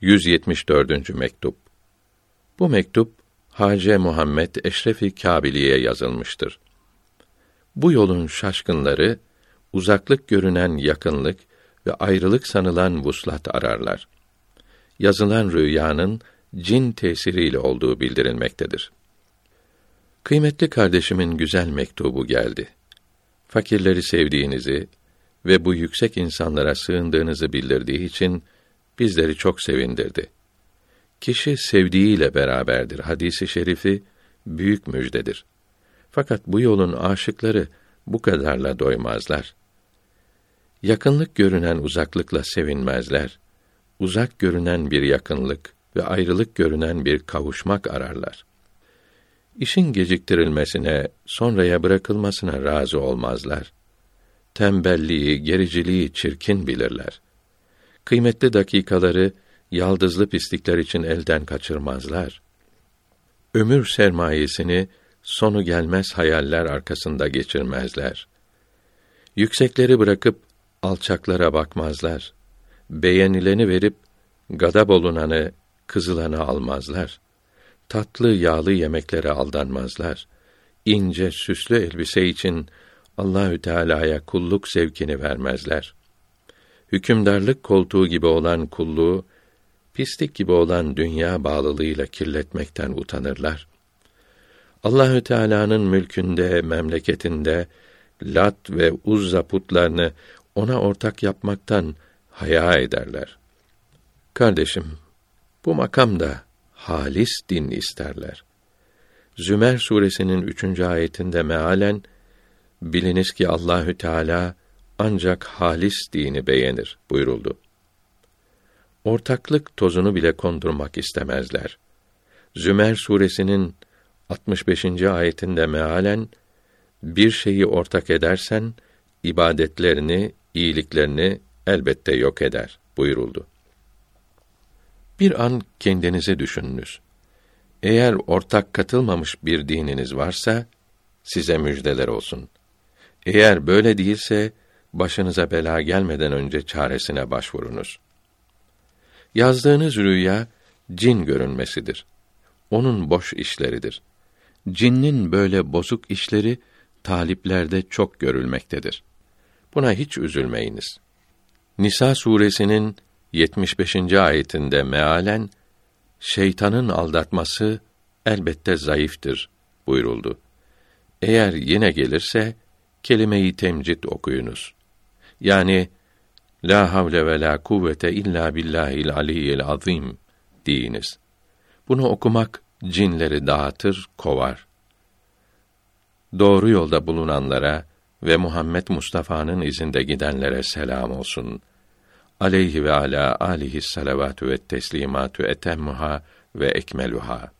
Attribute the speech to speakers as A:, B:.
A: 174. mektup. Bu mektup Hace Muhammed Eşrefi Kabiliye yazılmıştır. Bu yolun şaşkınları uzaklık görünen yakınlık ve ayrılık sanılan vuslat ararlar. Yazılan rüyanın cin tesiriyle olduğu bildirilmektedir. Kıymetli kardeşimin güzel mektubu geldi. Fakirleri sevdiğinizi ve bu yüksek insanlara sığındığınızı bildirdiği için bizleri çok sevindirdi. Kişi sevdiğiyle beraberdir hadisi şerifi büyük müjdedir. Fakat bu yolun aşıkları bu kadarla doymazlar. Yakınlık görünen uzaklıkla sevinmezler. Uzak görünen bir yakınlık ve ayrılık görünen bir kavuşmak ararlar. İşin geciktirilmesine, sonraya bırakılmasına razı olmazlar. Tembelliği, gericiliği çirkin bilirler. Kıymetli dakikaları yaldızlı pislikler için elden kaçırmazlar. Ömür sermayesini sonu gelmez hayaller arkasında geçirmezler. Yüksekleri bırakıp alçaklara bakmazlar. Beğenileni verip gadab olunanı, kızılanı almazlar. Tatlı yağlı yemeklere aldanmazlar. İnce süslü elbise için Allahü Teala'ya kulluk zevkini vermezler. Hükümdarlık koltuğu gibi olan kulluğu pislik gibi olan dünya bağlılığıyla kirletmekten utanırlar. Allahü Teala'nın mülkünde, memleketinde Lat ve Uzza putlarını ona ortak yapmaktan haya ederler. Kardeşim, bu makamda halis din isterler. Zümer suresinin üçüncü ayetinde mealen biliniz ki Allahü Teala ancak halis dini beğenir buyuruldu. Ortaklık tozunu bile kondurmak istemezler. Zümer suresinin 65. ayetinde mealen bir şeyi ortak edersen ibadetlerini, iyiliklerini elbette yok eder buyuruldu. Bir an kendinizi düşününüz. Eğer ortak katılmamış bir dininiz varsa size müjdeler olsun. Eğer böyle değilse başınıza bela gelmeden önce çaresine başvurunuz. Yazdığınız rüya cin görünmesidir. Onun boş işleridir. Cinnin böyle bozuk işleri taliplerde çok görülmektedir. Buna hiç üzülmeyiniz. Nisa suresinin 75. ayetinde mealen şeytanın aldatması elbette zayıftır buyuruldu. Eğer yine gelirse kelime-i temcid okuyunuz. Yani la havle ve la kuvvete illa billahil aliyyil azim deyiniz. Bunu okumak cinleri dağıtır, kovar. Doğru yolda bulunanlara ve Muhammed Mustafa'nın izinde gidenlere selam olsun. Aleyhi ve ala alihi salavatü ve teslimatü etemmuha ve ekmeluha.